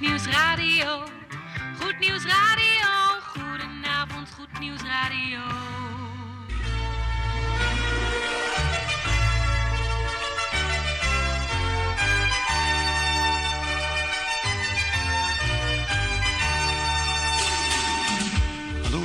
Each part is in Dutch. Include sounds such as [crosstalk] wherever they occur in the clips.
Goed Nieuws Radio. Goed Nieuws Radio. Goedenavond, Goed Nieuws Radio.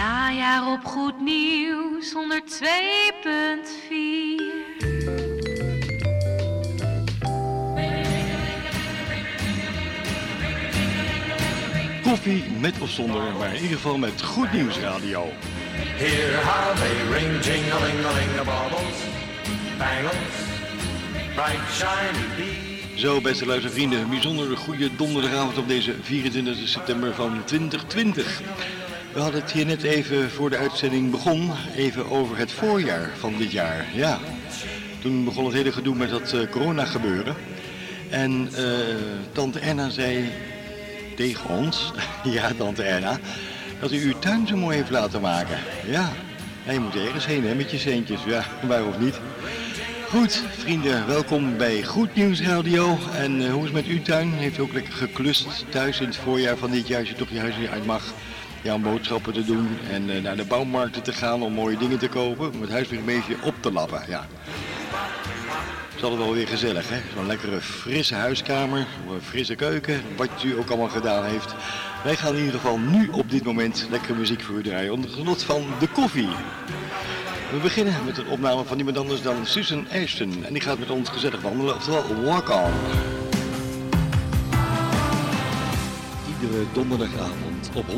Najaar op Goed Nieuws 102.4. Koffie met of zonder, maar in ieder geval met Goed Nieuws Radio. Hear how they ring, the baubles, bangles, bright shiny. Zo, beste luistervrienden, een bijzonder goede donderdagavond op deze 24 september van 2020. We hadden het hier net even voor de uitzending begon, even over het voorjaar van dit jaar. Ja, toen begon het hele gedoe met dat eh, corona gebeuren. En eh, tante Erna zei tegen ons, [laughs] ja tante Erna, dat u uw tuin zo mooi heeft laten maken. Ja, en je moet ergens heen hè, met je centjes, ja, [laughs] waarom niet? Goed, vrienden, welkom bij Goed Nieuws Radio. En eh, hoe is het met uw tuin? Heeft u ook lekker geklust thuis in het voorjaar van dit jaar, als je toch je huis niet uit mag? Om boodschappen te doen en eh, naar de bouwmarkten te gaan om mooie dingen te kopen. Om het huis weer een beetje op te lappen, ja. Het is altijd wel weer gezellig, hè? Zo'n lekkere frisse huiskamer, een frisse keuken, wat u ook allemaal gedaan heeft. Wij gaan in ieder geval nu op dit moment lekkere muziek voor u draaien, onder genot van de koffie. We beginnen met een opname van niemand anders dan Susan Ashton. En die gaat met ons gezellig wandelen, oftewel Walk On. Iedere donderdagavond op 102.4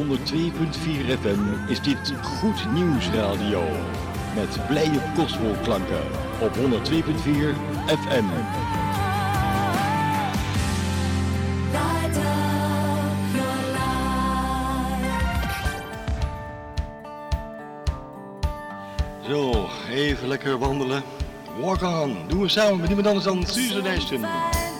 FM is dit Goed Nieuws Radio. Met blije gospelklanken op 102.4 FM. Zo, even lekker wandelen. Walk On. Doen we samen met niemand anders dan Susan Ashton. Find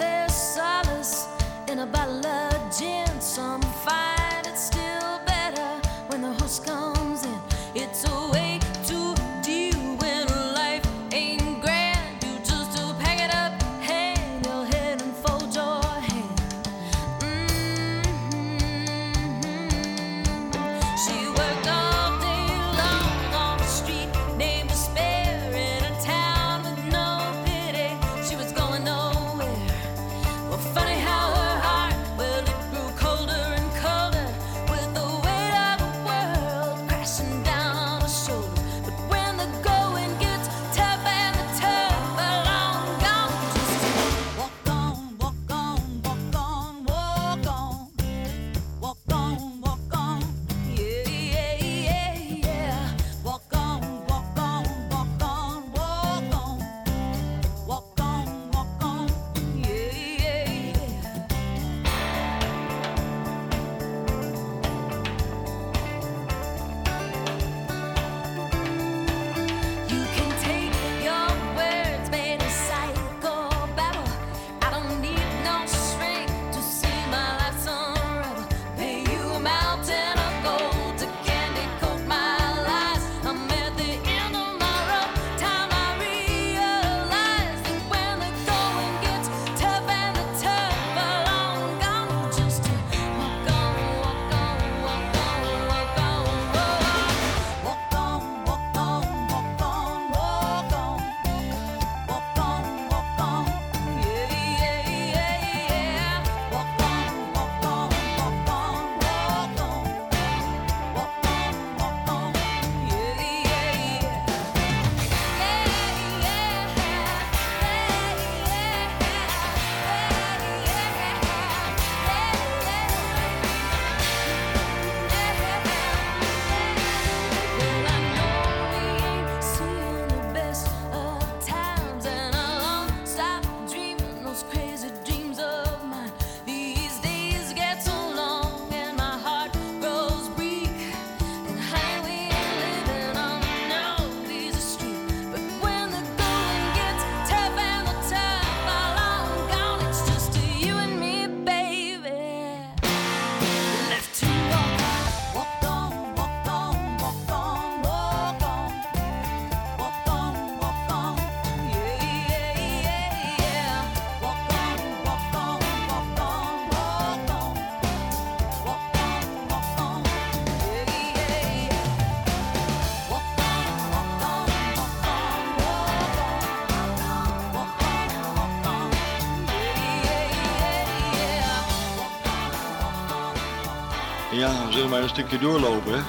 zullen maar een stukje doorlopen.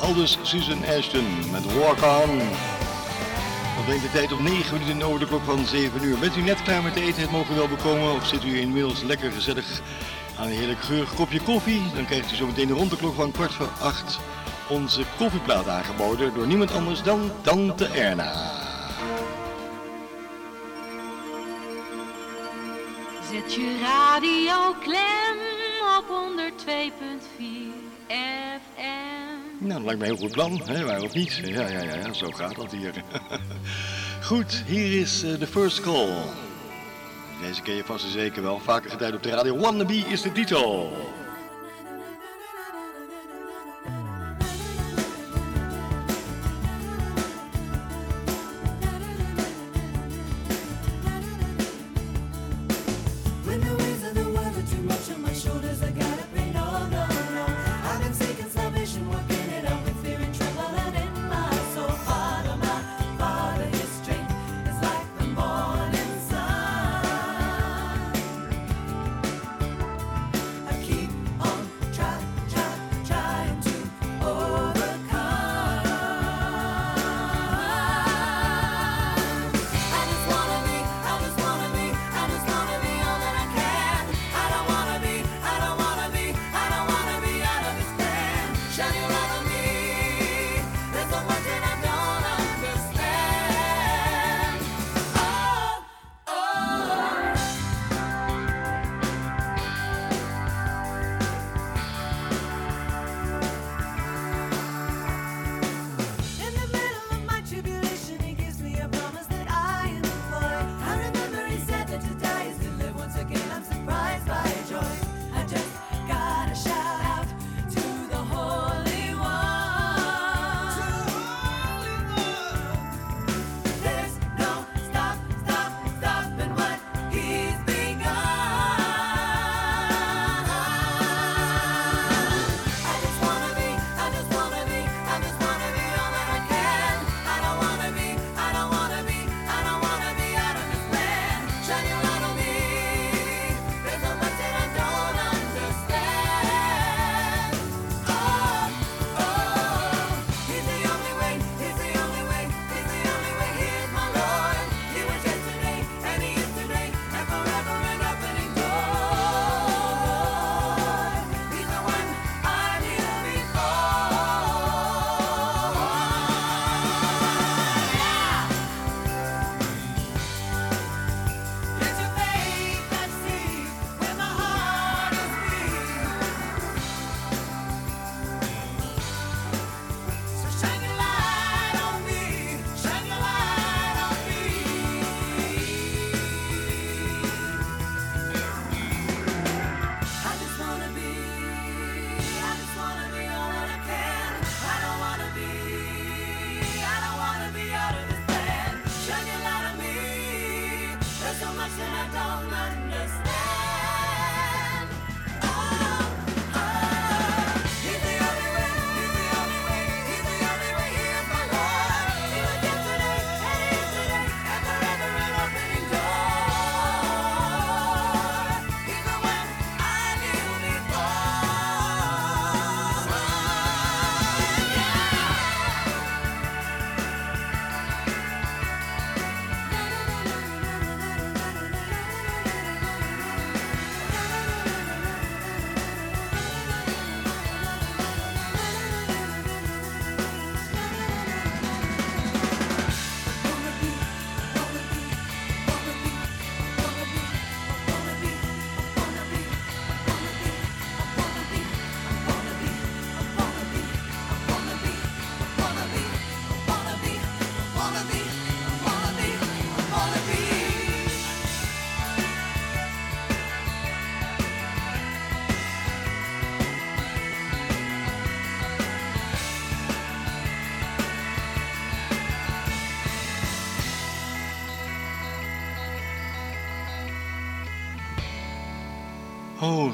Aldus Susan Ashton met Walk On. Brengt de tijd op 9 minuten over de klok van 7 uur. Bent u net klaar met eten? Het mogen wel bekomen. Of zit u inmiddels lekker gezellig aan een heerlijk geurig kopje koffie? Dan krijgt u zo meteen rond de klok van kwart voor acht onze koffieplaat aangeboden door niemand anders dan Tante Erna. Zet je radio klem op 102.4 FM. Nou, dat lijkt me een heel goed plan, hè? Of niet? Ja, ja, ja, ja, zo gaat dat hier. [laughs] goed, hier is de uh, First Call. Deze ken je vast en zeker wel. Vaker geduid op de radio. Wannabe is de titel.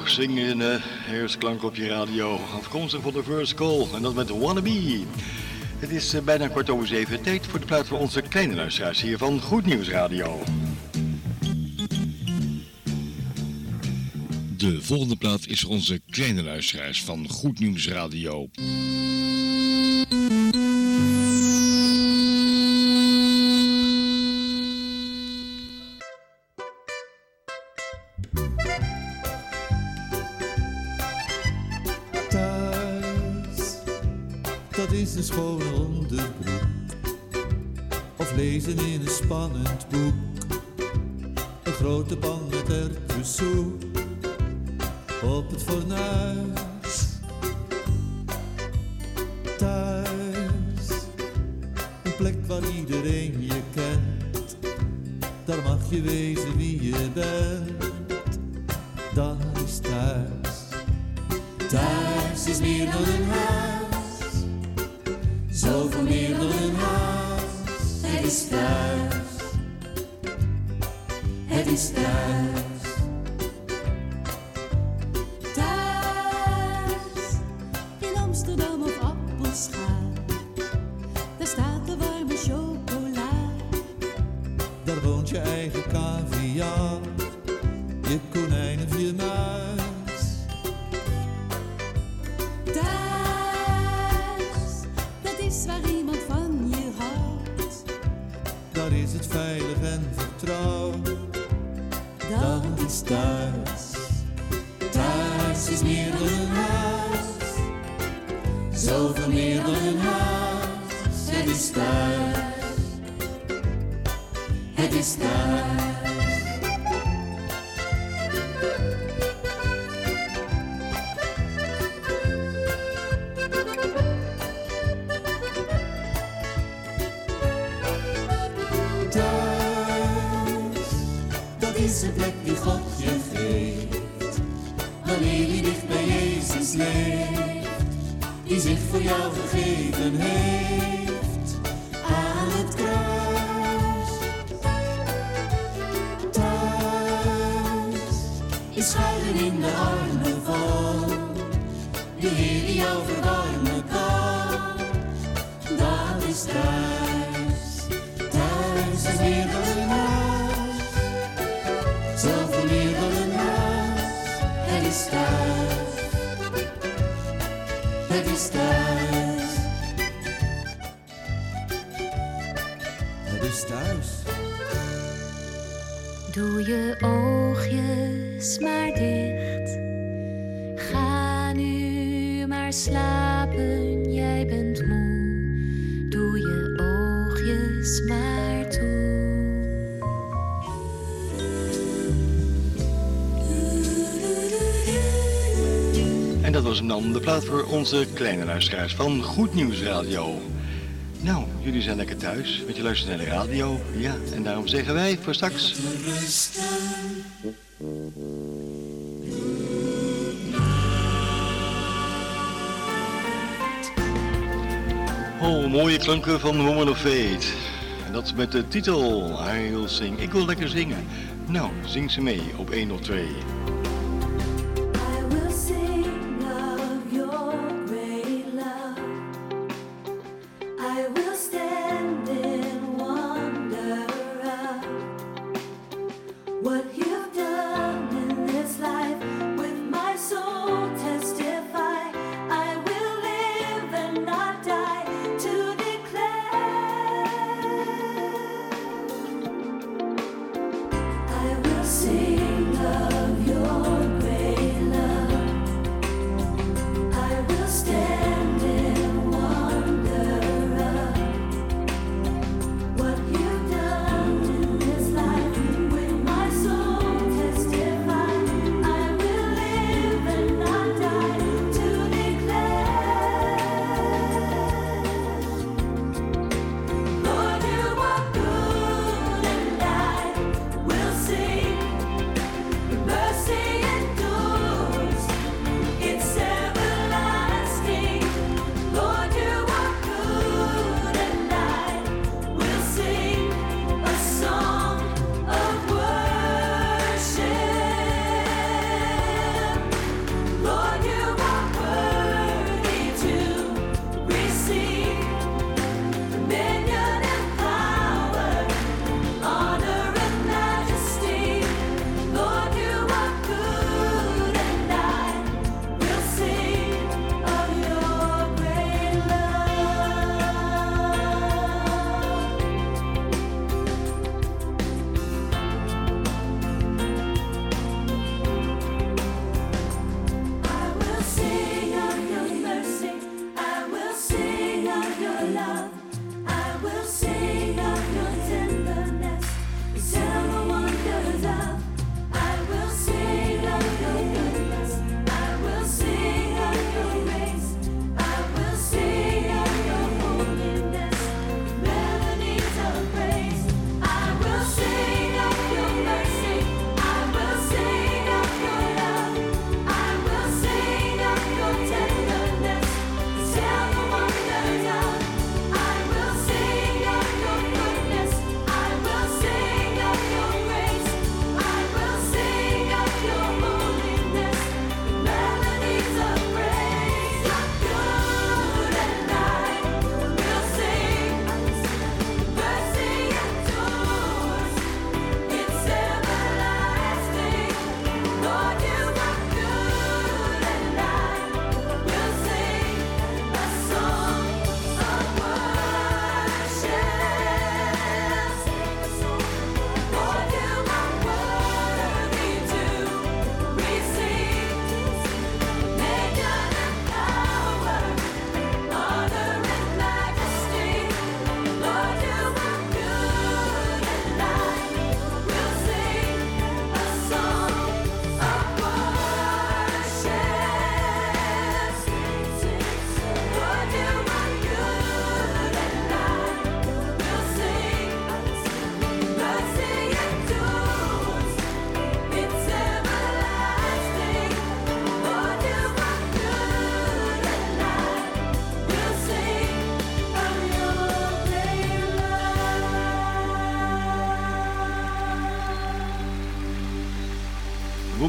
zingen eh, eerste klank op je radio. Afkomstig van de First Call en dat met Wannabe. Het is eh, bijna kwart over zeven. Tijd voor de plaats voor onze kleine luisteraars hier van Goed Nieuws Radio. De volgende plaat is onze kleine luisteraars van Goed Nieuws Radio. Dus dat is de plek die God je geeft, wanneer je dicht bij Jezus leeft, die zich voor jou vergeven heeft. Doe je oogjes maar dicht. Ga nu maar slapen, jij bent moe. Doe je oogjes maar toe. En dat was dan, de plaat voor onze kleine luisteraars van Goed Nieuws Radio. Nou, Jullie zijn lekker thuis, want je luistert naar de radio. Ja, en daarom zeggen wij voor straks... Oh, mooie klanken van Woman of Fate. En dat met de titel I'll Sing. Ik wil lekker zingen. Nou, zing ze mee op 102.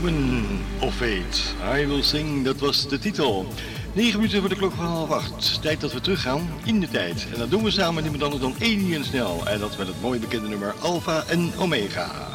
Woman of Fate. I Will Sing, dat was de titel. 9 minuten voor de klok van half acht. Tijd dat we teruggaan in de tijd. En dat doen we samen met iemand anders dan Alien Snel. En dat met het mooie bekende nummer Alpha en Omega.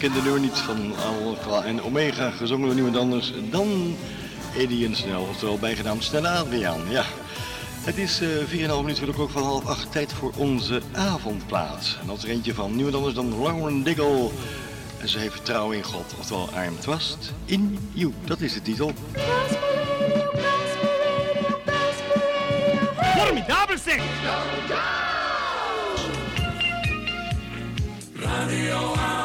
Bekende nummer niet van Alpha en Omega, gezongen door niemand anders dan Eddie Snel, oftewel bijgenaamd Snelle Adriaan. Ja, het is uh, 4,5 minuten voor de klok van half acht, tijd voor onze avondplaats. En dat is er eentje van niemand anders dan Lauren Diggle. En ze heeft vertrouwen in God, oftewel I'm Trust in You. Dat is de titel. Formidabel zeg! Letting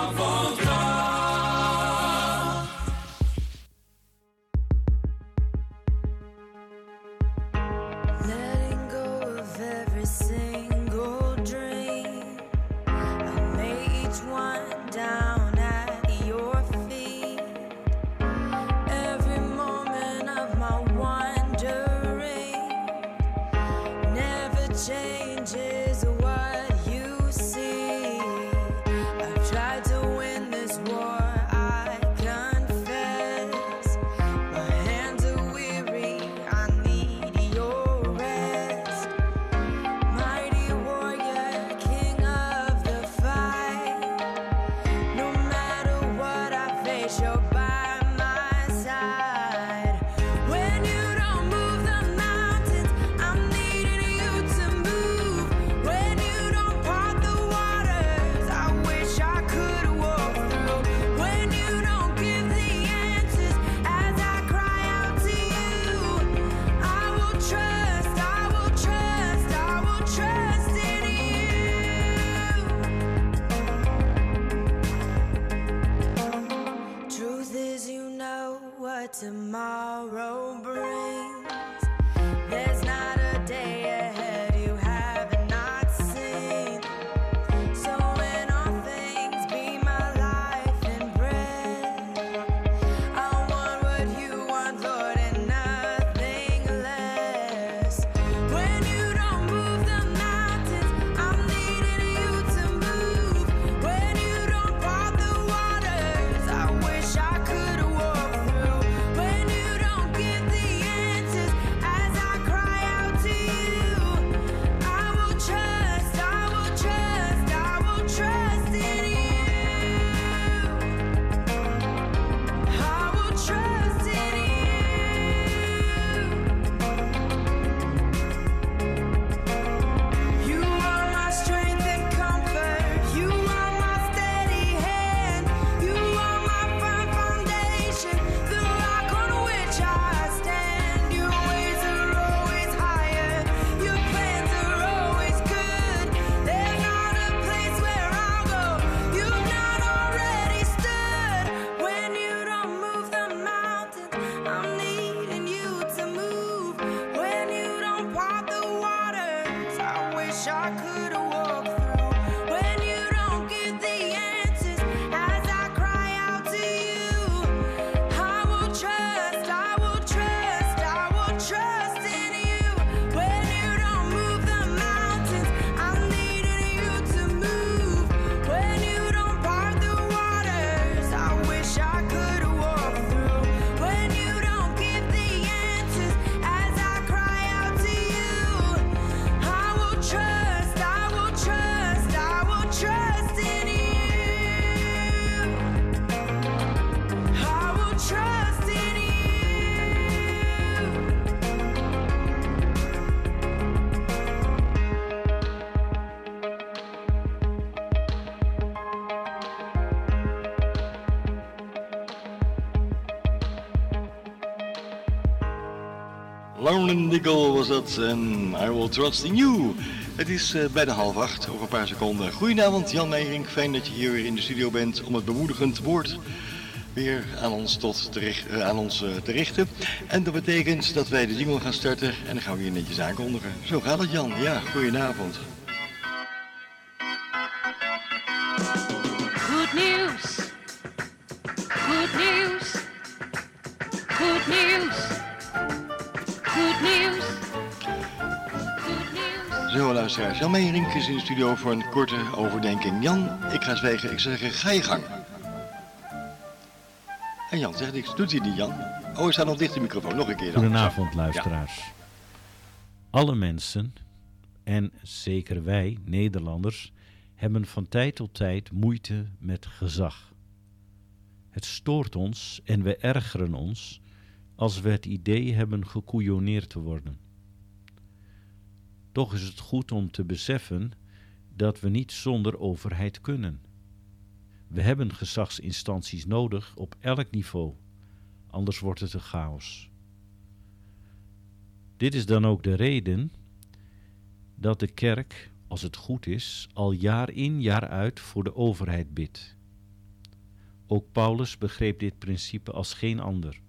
Lauren Nickel was dat en I Will Trust in You. Het is eh, bijna half acht, over een paar seconden. Goedenavond Jan Meijering, fijn dat je hier weer in de studio bent om het bemoedigend woord weer aan ons, tot eh, aan eh, te richten. En dat betekent dat wij de jingle gaan starten en dan gaan we hier netjes aankondigen. Zo gaat het Jan, ja, goedenavond. Jan Meijering is in de studio voor een korte overdenking. Jan, ik ga zwijgen, ik zeggen, ga je gang. En Jan zegt niks, doet hij niet Jan? Oh, hij staat nog dicht de microfoon, nog een keer dan. Goedenavond, luisteraars. Alle mensen, en zeker wij, Nederlanders, hebben van tijd tot tijd moeite met gezag. Het stoort ons en we ergeren ons als we het idee hebben gekoeioneerd te worden. Toch is het goed om te beseffen dat we niet zonder overheid kunnen. We hebben gezagsinstanties nodig op elk niveau, anders wordt het een chaos. Dit is dan ook de reden dat de kerk, als het goed is, al jaar in jaar uit voor de overheid bidt. Ook Paulus begreep dit principe als geen ander.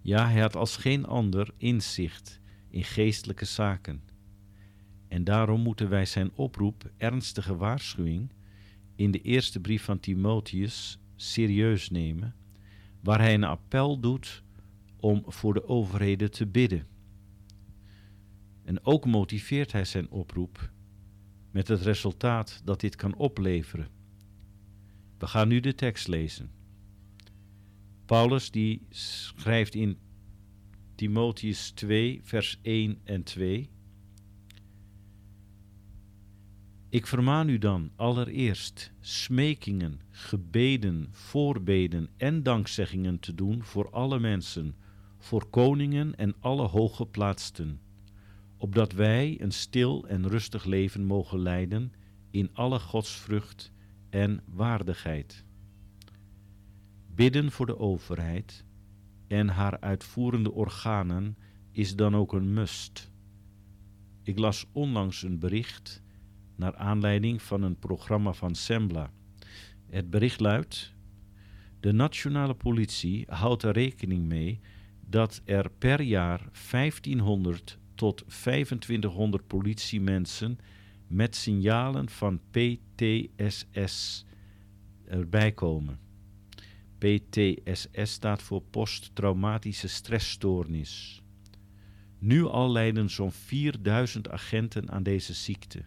Ja, hij had als geen ander inzicht in geestelijke zaken. En daarom moeten wij zijn oproep, ernstige waarschuwing, in de eerste brief van Timotheus serieus nemen, waar hij een appel doet om voor de overheden te bidden. En ook motiveert hij zijn oproep met het resultaat dat dit kan opleveren. We gaan nu de tekst lezen. Paulus die schrijft in Timotheus 2, vers 1 en 2. Ik vermaan u dan allereerst smekingen, gebeden, voorbeden en dankzeggingen te doen voor alle mensen, voor koningen en alle hooggeplaatsten, opdat wij een stil en rustig leven mogen leiden in alle godsvrucht en waardigheid. Bidden voor de overheid en haar uitvoerende organen is dan ook een must. Ik las onlangs een bericht naar aanleiding van een programma van Sembla. Het bericht luidt: De nationale politie houdt er rekening mee dat er per jaar 1500 tot 2500 politiemensen met signalen van PTSS erbij komen. PTSS staat voor posttraumatische stressstoornis. Nu al lijden zo'n 4000 agenten aan deze ziekte.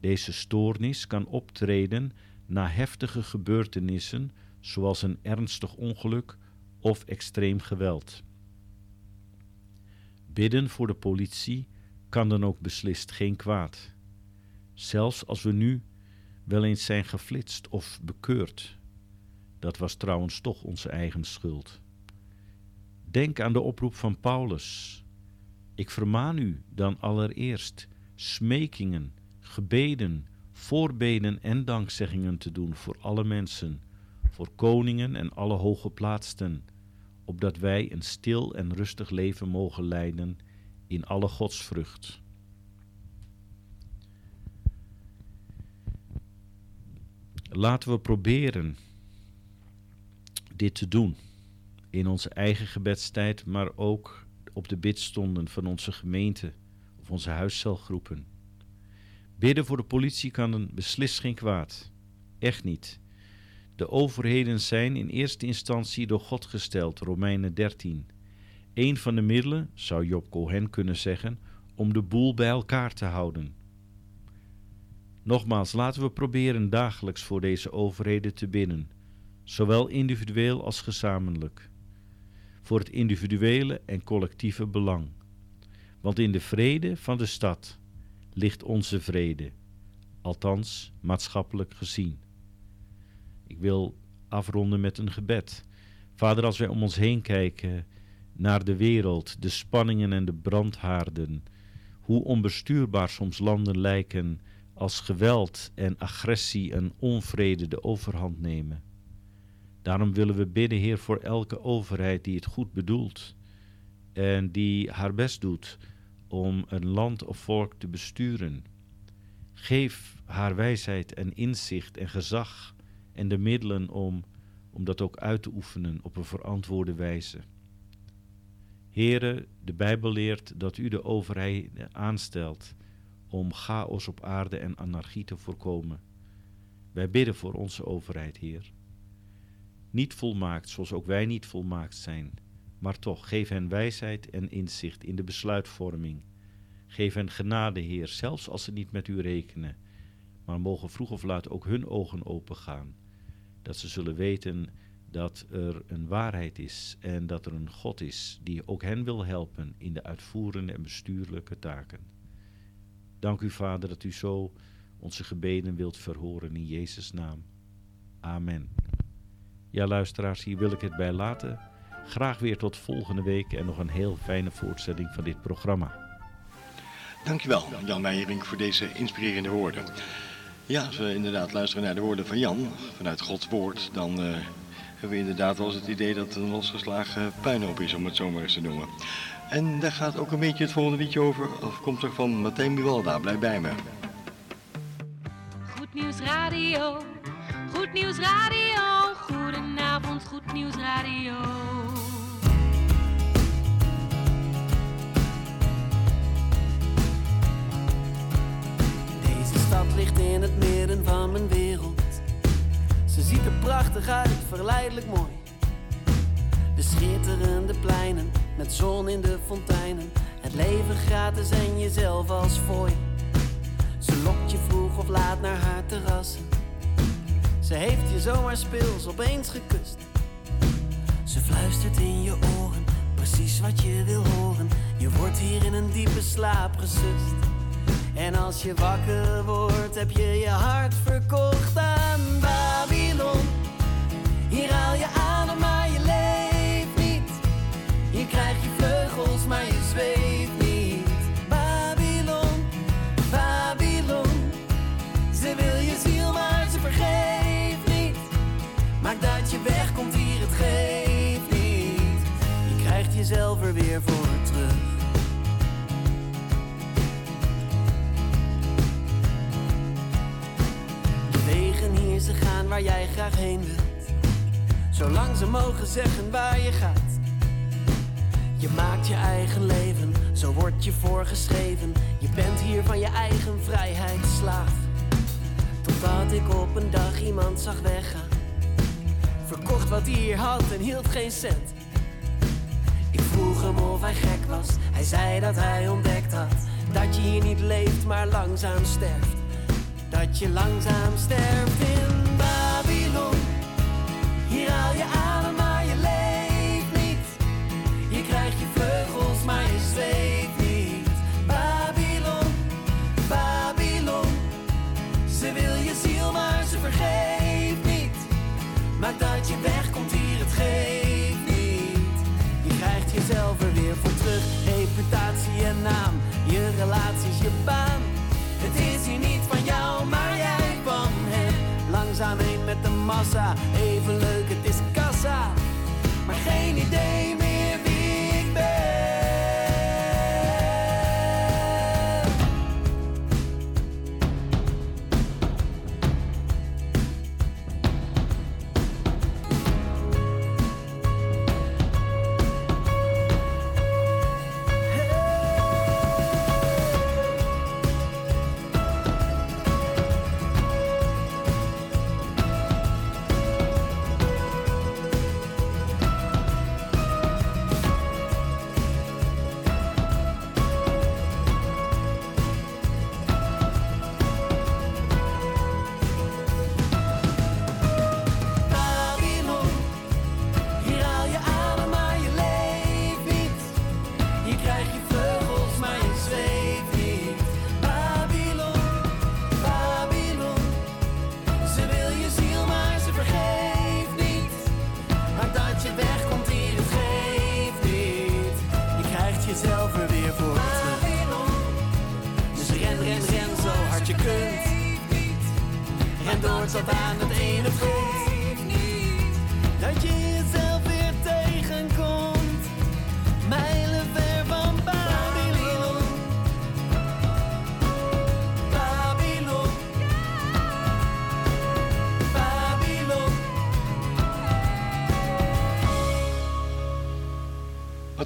Deze stoornis kan optreden na heftige gebeurtenissen zoals een ernstig ongeluk of extreem geweld. Bidden voor de politie kan dan ook beslist geen kwaad. Zelfs als we nu wel eens zijn geflitst of bekeurd. Dat was trouwens toch onze eigen schuld. Denk aan de oproep van Paulus. Ik vermaan u dan allereerst smekingen, gebeden, voorbeden en dankzeggingen te doen voor alle mensen, voor koningen en alle hooggeplaatsten, opdat wij een stil en rustig leven mogen leiden in alle godsvrucht. Laten we proberen dit te doen in onze eigen gebedstijd, maar ook op de bidstonden van onze gemeente of onze huiscelgroepen. Bidden voor de politie kan een beslist geen kwaad. Echt niet. De overheden zijn in eerste instantie door God gesteld, Romeinen 13. Een van de middelen, zou Job Cohen kunnen zeggen, om de boel bij elkaar te houden. Nogmaals, laten we proberen dagelijks voor deze overheden te bidden, zowel individueel als gezamenlijk, voor het individuele en collectieve belang. Want in de vrede van de stad ligt onze vrede, althans maatschappelijk gezien. Ik wil afronden met een gebed. Vader, als wij om ons heen kijken naar de wereld, de spanningen en de brandhaarden, hoe onbestuurbaar soms landen lijken als geweld en agressie en onvrede de overhand nemen. Daarom willen we bidden, Heer, voor elke overheid die het goed bedoelt en die haar best doet om een land of volk te besturen. Geef haar wijsheid en inzicht en gezag en de middelen om, om dat ook uit te oefenen op een verantwoorde wijze. Here, de Bijbel leert dat u de overheid aanstelt om chaos op aarde en anarchie te voorkomen. Wij bidden voor onze overheid, Heer. Niet volmaakt zoals ook wij niet volmaakt zijn, maar toch geef hen wijsheid en inzicht in de besluitvorming. Geef hen genade, Heer, zelfs als ze niet met u rekenen, maar mogen vroeg of laat ook hun ogen opengaan, dat ze zullen weten dat er een waarheid is en dat er een God is die ook hen wil helpen in de uitvoerende en bestuurlijke taken. Dank u, Vader, dat u zo onze gebeden wilt verhoren in Jezus' naam. Amen. Ja, luisteraars, hier wil ik het bij laten. Graag weer tot volgende week en nog een heel fijne voortzetting van dit programma. Dankjewel, Jan Meijering, voor deze inspirerende woorden. Ja, als we inderdaad luisteren naar de woorden van Jan vanuit Gods woord, dan uh, hebben we inderdaad wel eens het idee dat het een losgeslagen puinhoop is, om het zo maar eens te noemen. En daar gaat ook een beetje het volgende liedje over, of komt er van Martijn Buwalda, blijf bij me. Goed Nieuws Radio, Goed Nieuws Radio, goedenavond Goed Nieuws Radio. Deze stad ligt in het midden van mijn wereld. Ze ziet er prachtig uit, verleidelijk mooi. De schitterende pleinen, met zon in de fonteinen. Het leven gratis en jezelf als fooi. Ze lokt je vroeg of laat naar haar terrassen. Ze heeft je zomaar speels opeens gekust. Ze fluistert in je oren, precies wat je wil horen. Je wordt hier in een diepe slaap gesust. En als je wakker wordt, heb je je hart verkocht aan Babylon. Hier haal je adem, maar je leeft niet. Hier krijg je vleugels, maar je zweeft jezelf er weer voor terug. De wegen hier, ze gaan waar jij graag heen wilt. Zolang ze mogen zeggen waar je gaat. Je maakt je eigen leven, zo wordt je voorgeschreven. Je bent hier van je eigen vrijheid slaaf. Totdat ik op een dag iemand zag weggaan. Verkocht wat hij hier had en hield geen cent. Vroeg hem of hij gek was. Hij zei dat hij ontdekt had dat je hier niet leeft, maar langzaam sterft. Dat je langzaam sterft in Babylon. Hier haal je adem, maar je leeft niet. Hier krijg je vleugels, maar je zweeft niet. Babylon, Babylon. Ze wil je ziel, maar ze vergeeft niet. Maak dat je wegkomt hier, het geeft. Je krijgt jezelf er weer voor terug. Reputatie en naam, je relaties, je baan. Het is hier niet van jou, maar jij van hem. Langzaam heen met de massa, even leuk, het is kassa. Maar geen idee meer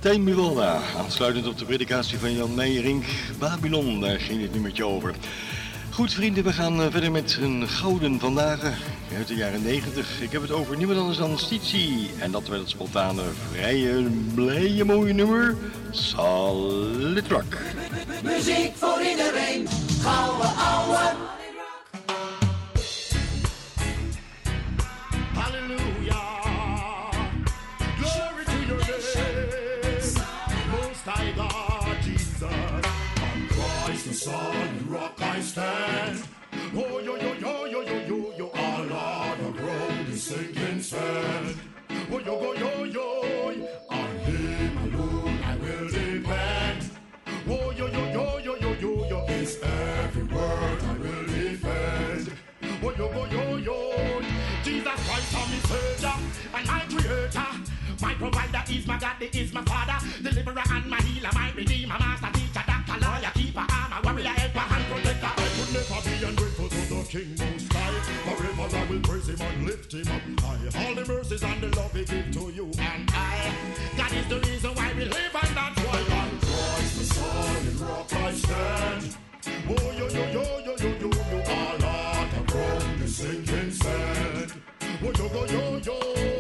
Martijn aansluitend op de predikatie van Jan Meijerink, Babylon, daar ging het nummertje over. Goed vrienden, we gaan eh, verder met een gouden vandaag uit de jaren 90. Ik heb het over niemand anders dan Stitie. En dat werd het spontane, vrije, blije, mooie nummer, Solid Rock. Muziek voor iedereen, gouden ouwe. Solid rock I stand. Oh, yo, yo, yo, yo, yo, yo, yo. All on the ground is sinking sand. Oh, yo, go, yo, yo. On him alone I will depend. Oh, yo, yo, yo, yo, yo, yo, yo. His every word I will defend. Oh, yo, go, yo, yo. Jesus Christ, I'm his Savior, and I daddy is my father, deliverer and my healer, my redeemer, master teacher, lawyer, keeper, armor, warrior, helper, and protector. I could never be ungrateful to the King Most High. Forever I will praise Him and lift Him up high. All the mercies and the love He give to you and I. God is the reason why we live and that's why on Christ the solid rock I stand. Oh yo yo yo yo yo yo yo, all out from the sinking sand. Oh yo yo yo yo,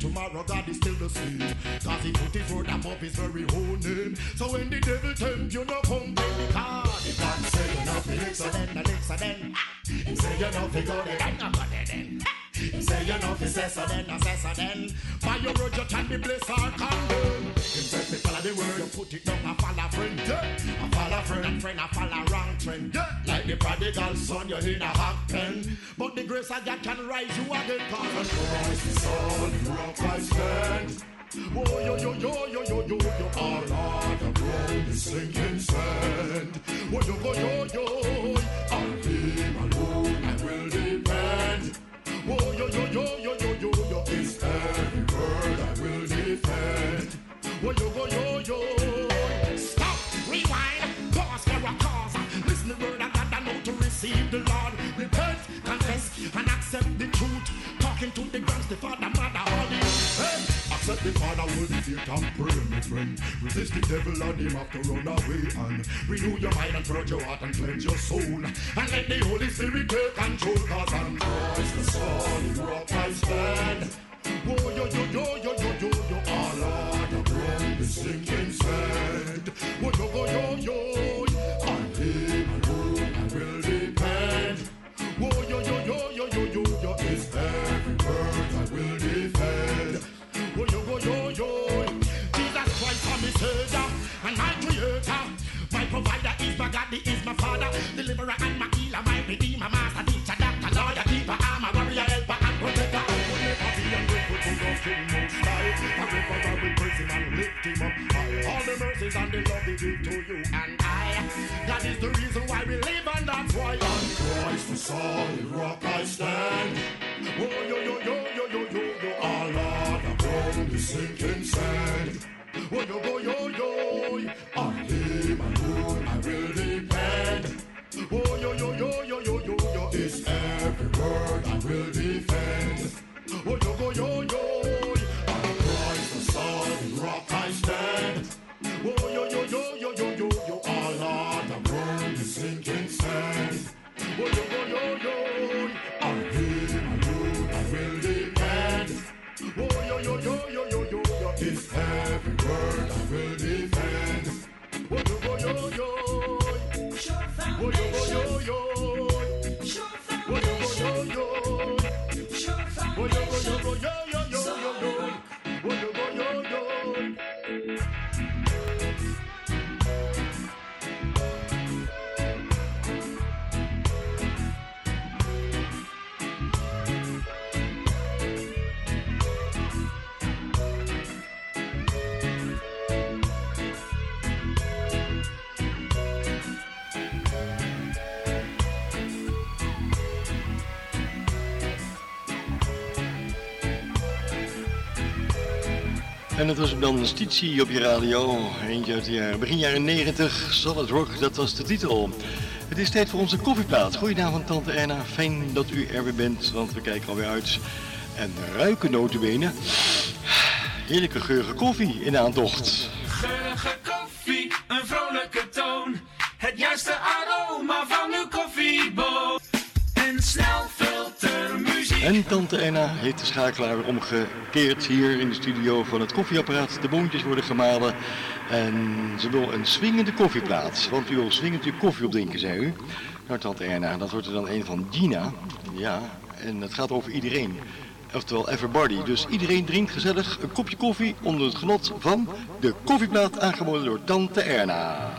tomorrow, God is still the same. Cause he put his word above his very own name. So when the devil tempt you, no complain because he can't say you nothing. So then the next then, ah, he say you nothing go there, then I'm got it He say you know fi so then, say so then. By your word you can be blessed or condemned. Him say fi follow the word, you put it down and follow friend. Yeah. I follow friend and friend, I follow wrong trend. Yeah. Like the prodigal son, you're in a hot pen. But the grace of God can rise you again. Cause Christ the Son, rock I stand. Oh, yo, yo, yo, yo, yo, yo, yo, all on the ground is sinking sand. Oh, yo, yo, yo, yo, on Oh, yo, yo, yo, yo, yo, yo, yo, it's every word I will defend. Oh, yo, yo, yo, yo. Stop, rewind, pause for a cause. Listen the word of God and know to receive the Lord. Repent, confess, and accept the truth. Talking to the grounds, the Father, The Father, will be and pray, my friend. Resist the devil and him have to run away and renew your mind and purge your heart and cleanse your soul. And let the Holy Spirit take control, cause I'm Christ the solid rock I stand. Oh, yo, yo, yo, yo, yo, yo, yo, all on the ground is sinking sand. Oh, yo, yo, yo, yo, on him alone I will depend. Oh, yo, yo, yo, yo, yo, yo, God, he is my father, deliverer and my healer, my redeemer, master, teacher, doctor, lawyer, keeper, armor, warrior, helper, and protector. I will never be ungrateful to the King Most High. Forever I will praise him and lift him up high. All the mercies and the love he give to you and I. That is the reason why we live and that's why on Christ the solid rock I stand. Oh yo yo yo yo yo yo yo, all on the ground is sinking sand. Oh yo yo yo yo, on him I. Oh yo yo yo yo yo yo yo, is every word I will defend. Was dan Stitie op je radio. Eentje uit de jaren, begin jaren 90. Solid Rock, dat was de titel. Het is tijd voor onze koffieplaat. Goedenavond Tante Erna. Fijn dat u er weer bent, want we kijken alweer uit. En ruiken notenbenen. Heerlijke geurige koffie in aantocht. Tante Erna heeft de schakelaar weer omgekeerd hier in de studio van het koffieapparaat. De boontjes worden gemalen en ze wil een swingende koffieplaat. Want u wil swingend uw koffie opdrinken, zei u. Nou, Tante Erna, dat wordt er dan een van Gina. Ja, en het gaat over iedereen. Oftewel everybody. Dus iedereen drinkt gezellig een kopje koffie onder het genot van de koffieplaat aangeboden door Tante Erna.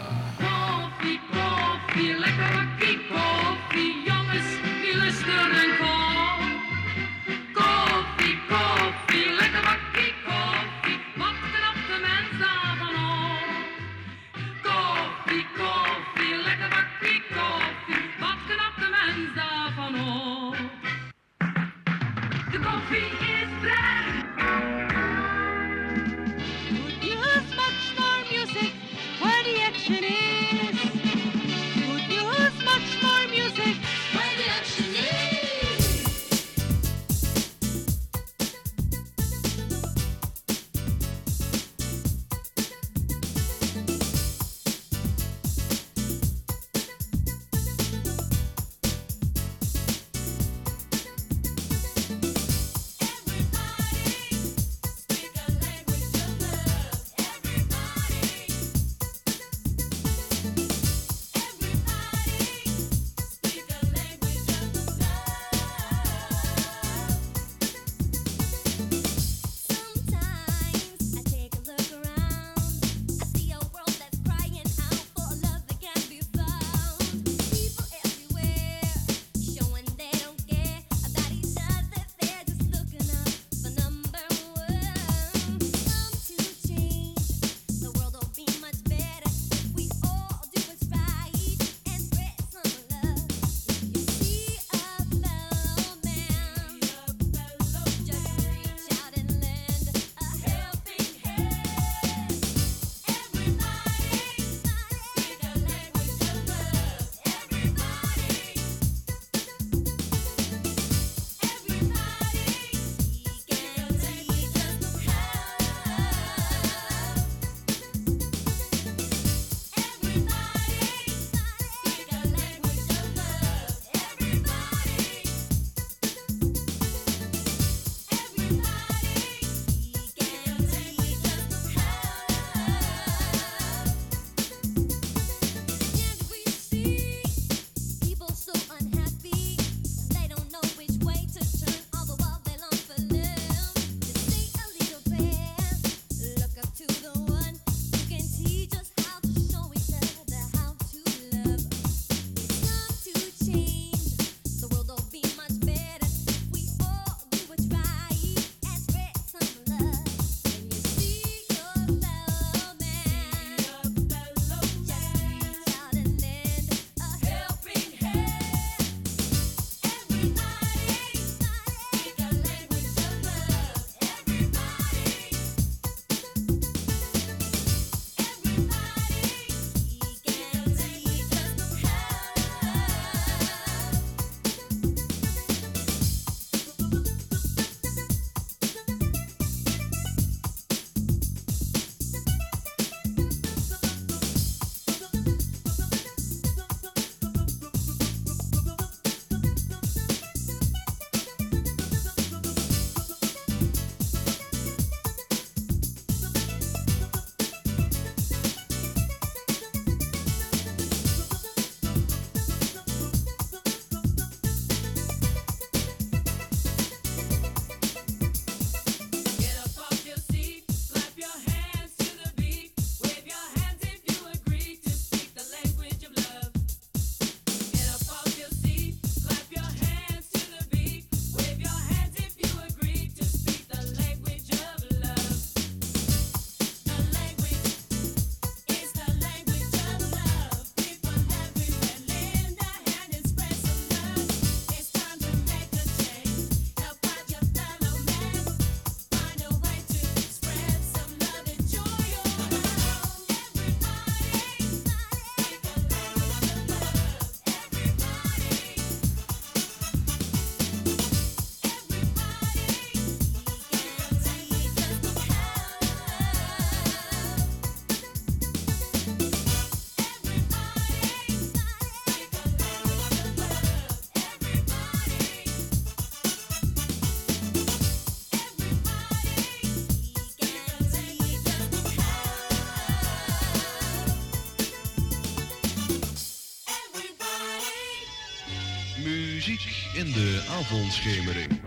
avondschemering.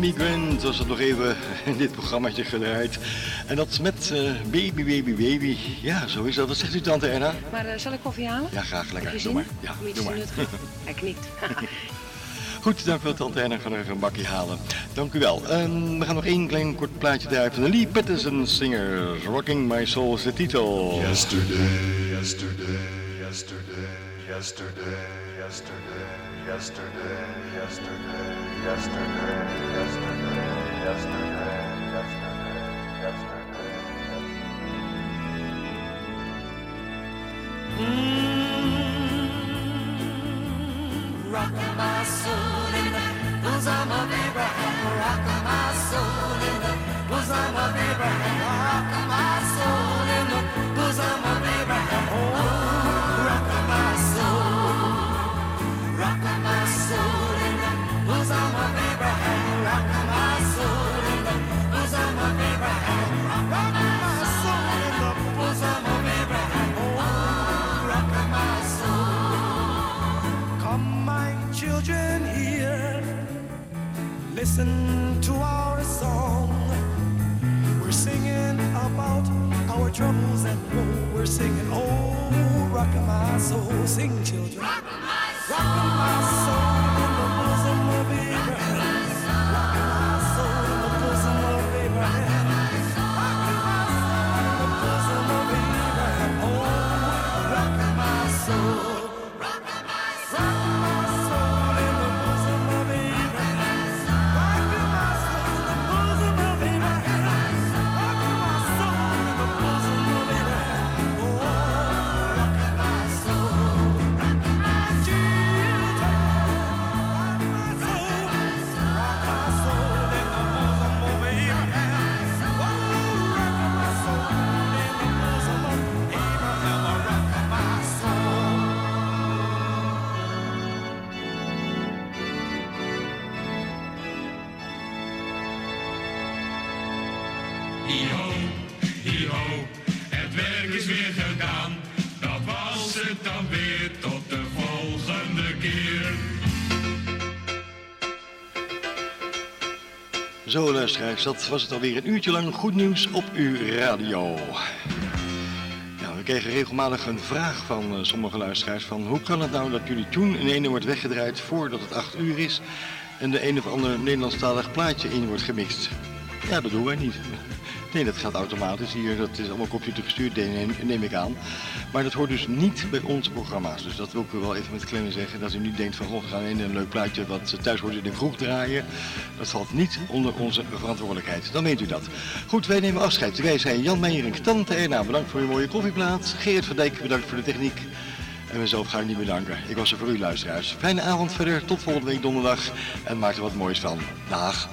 Amy Grant was het nog even in dit programmaatje geleid En dat met eh, Baby, Baby, Baby. Ja, zo is dat. Wat zegt u, tante Erna? Maar eh, zal ik koffie halen? Ja, graag. Lekker. Doe maar. Ja, doe maar. Hij knikt. [laughs] Goed, dank u wel, tante Erna. nog even een bakje halen. Dank u wel. Ehm, we gaan nog één klein kort plaatje draaien van de Lee Patterson Singers. Rocking My Soul is de titel. Yesterday, yesterday, yesterday, yesterday, yesterday. yesterday, yesterday, yesterday, yesterday, yesterday, yesterday, yesterday, mm. Listen to our song. We're singing about our troubles and woe. We're singing, oh, rock my soul. Sing, children. Rock my soul in the luisteraars, dat was het alweer een uurtje lang goed nieuws op uw radio. Ja, we kregen regelmatig een vraag van eh, sommige luisteraars van hoe kan het nou dat jullie tune in ene wordt weggedraaid voordat het 8 uur is en de een of ander Nederlandstalig plaatje in wordt gemixt. Ja, dat doen wij niet. Nee, dat gaat automatisch hier. Dat is allemaal computergestuurd, neem, neem ik aan. Maar dat hoort dus niet bij onze programma's. Dus dat wil ik wel even met klem zeggen. Dat u niet denkt van, goh, we gaan in een leuk plaatje wat thuis wordt in de kroeg draaien. Dat valt niet onder onze verantwoordelijkheid. Dan weet u dat. Goed, wij nemen afscheid. Wij zijn Jan Meijer en Tante Erna. Bedankt voor uw mooie koffieplaat. Geert van Dijk, bedankt voor de techniek. En mezelf ga ik niet bedanken. Ik was er voor u, luisteraars. Fijne avond verder. Tot volgende week donderdag. En maak er wat moois van. Dag.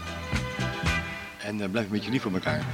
En eh, blijf een beetje lief voor elkaar.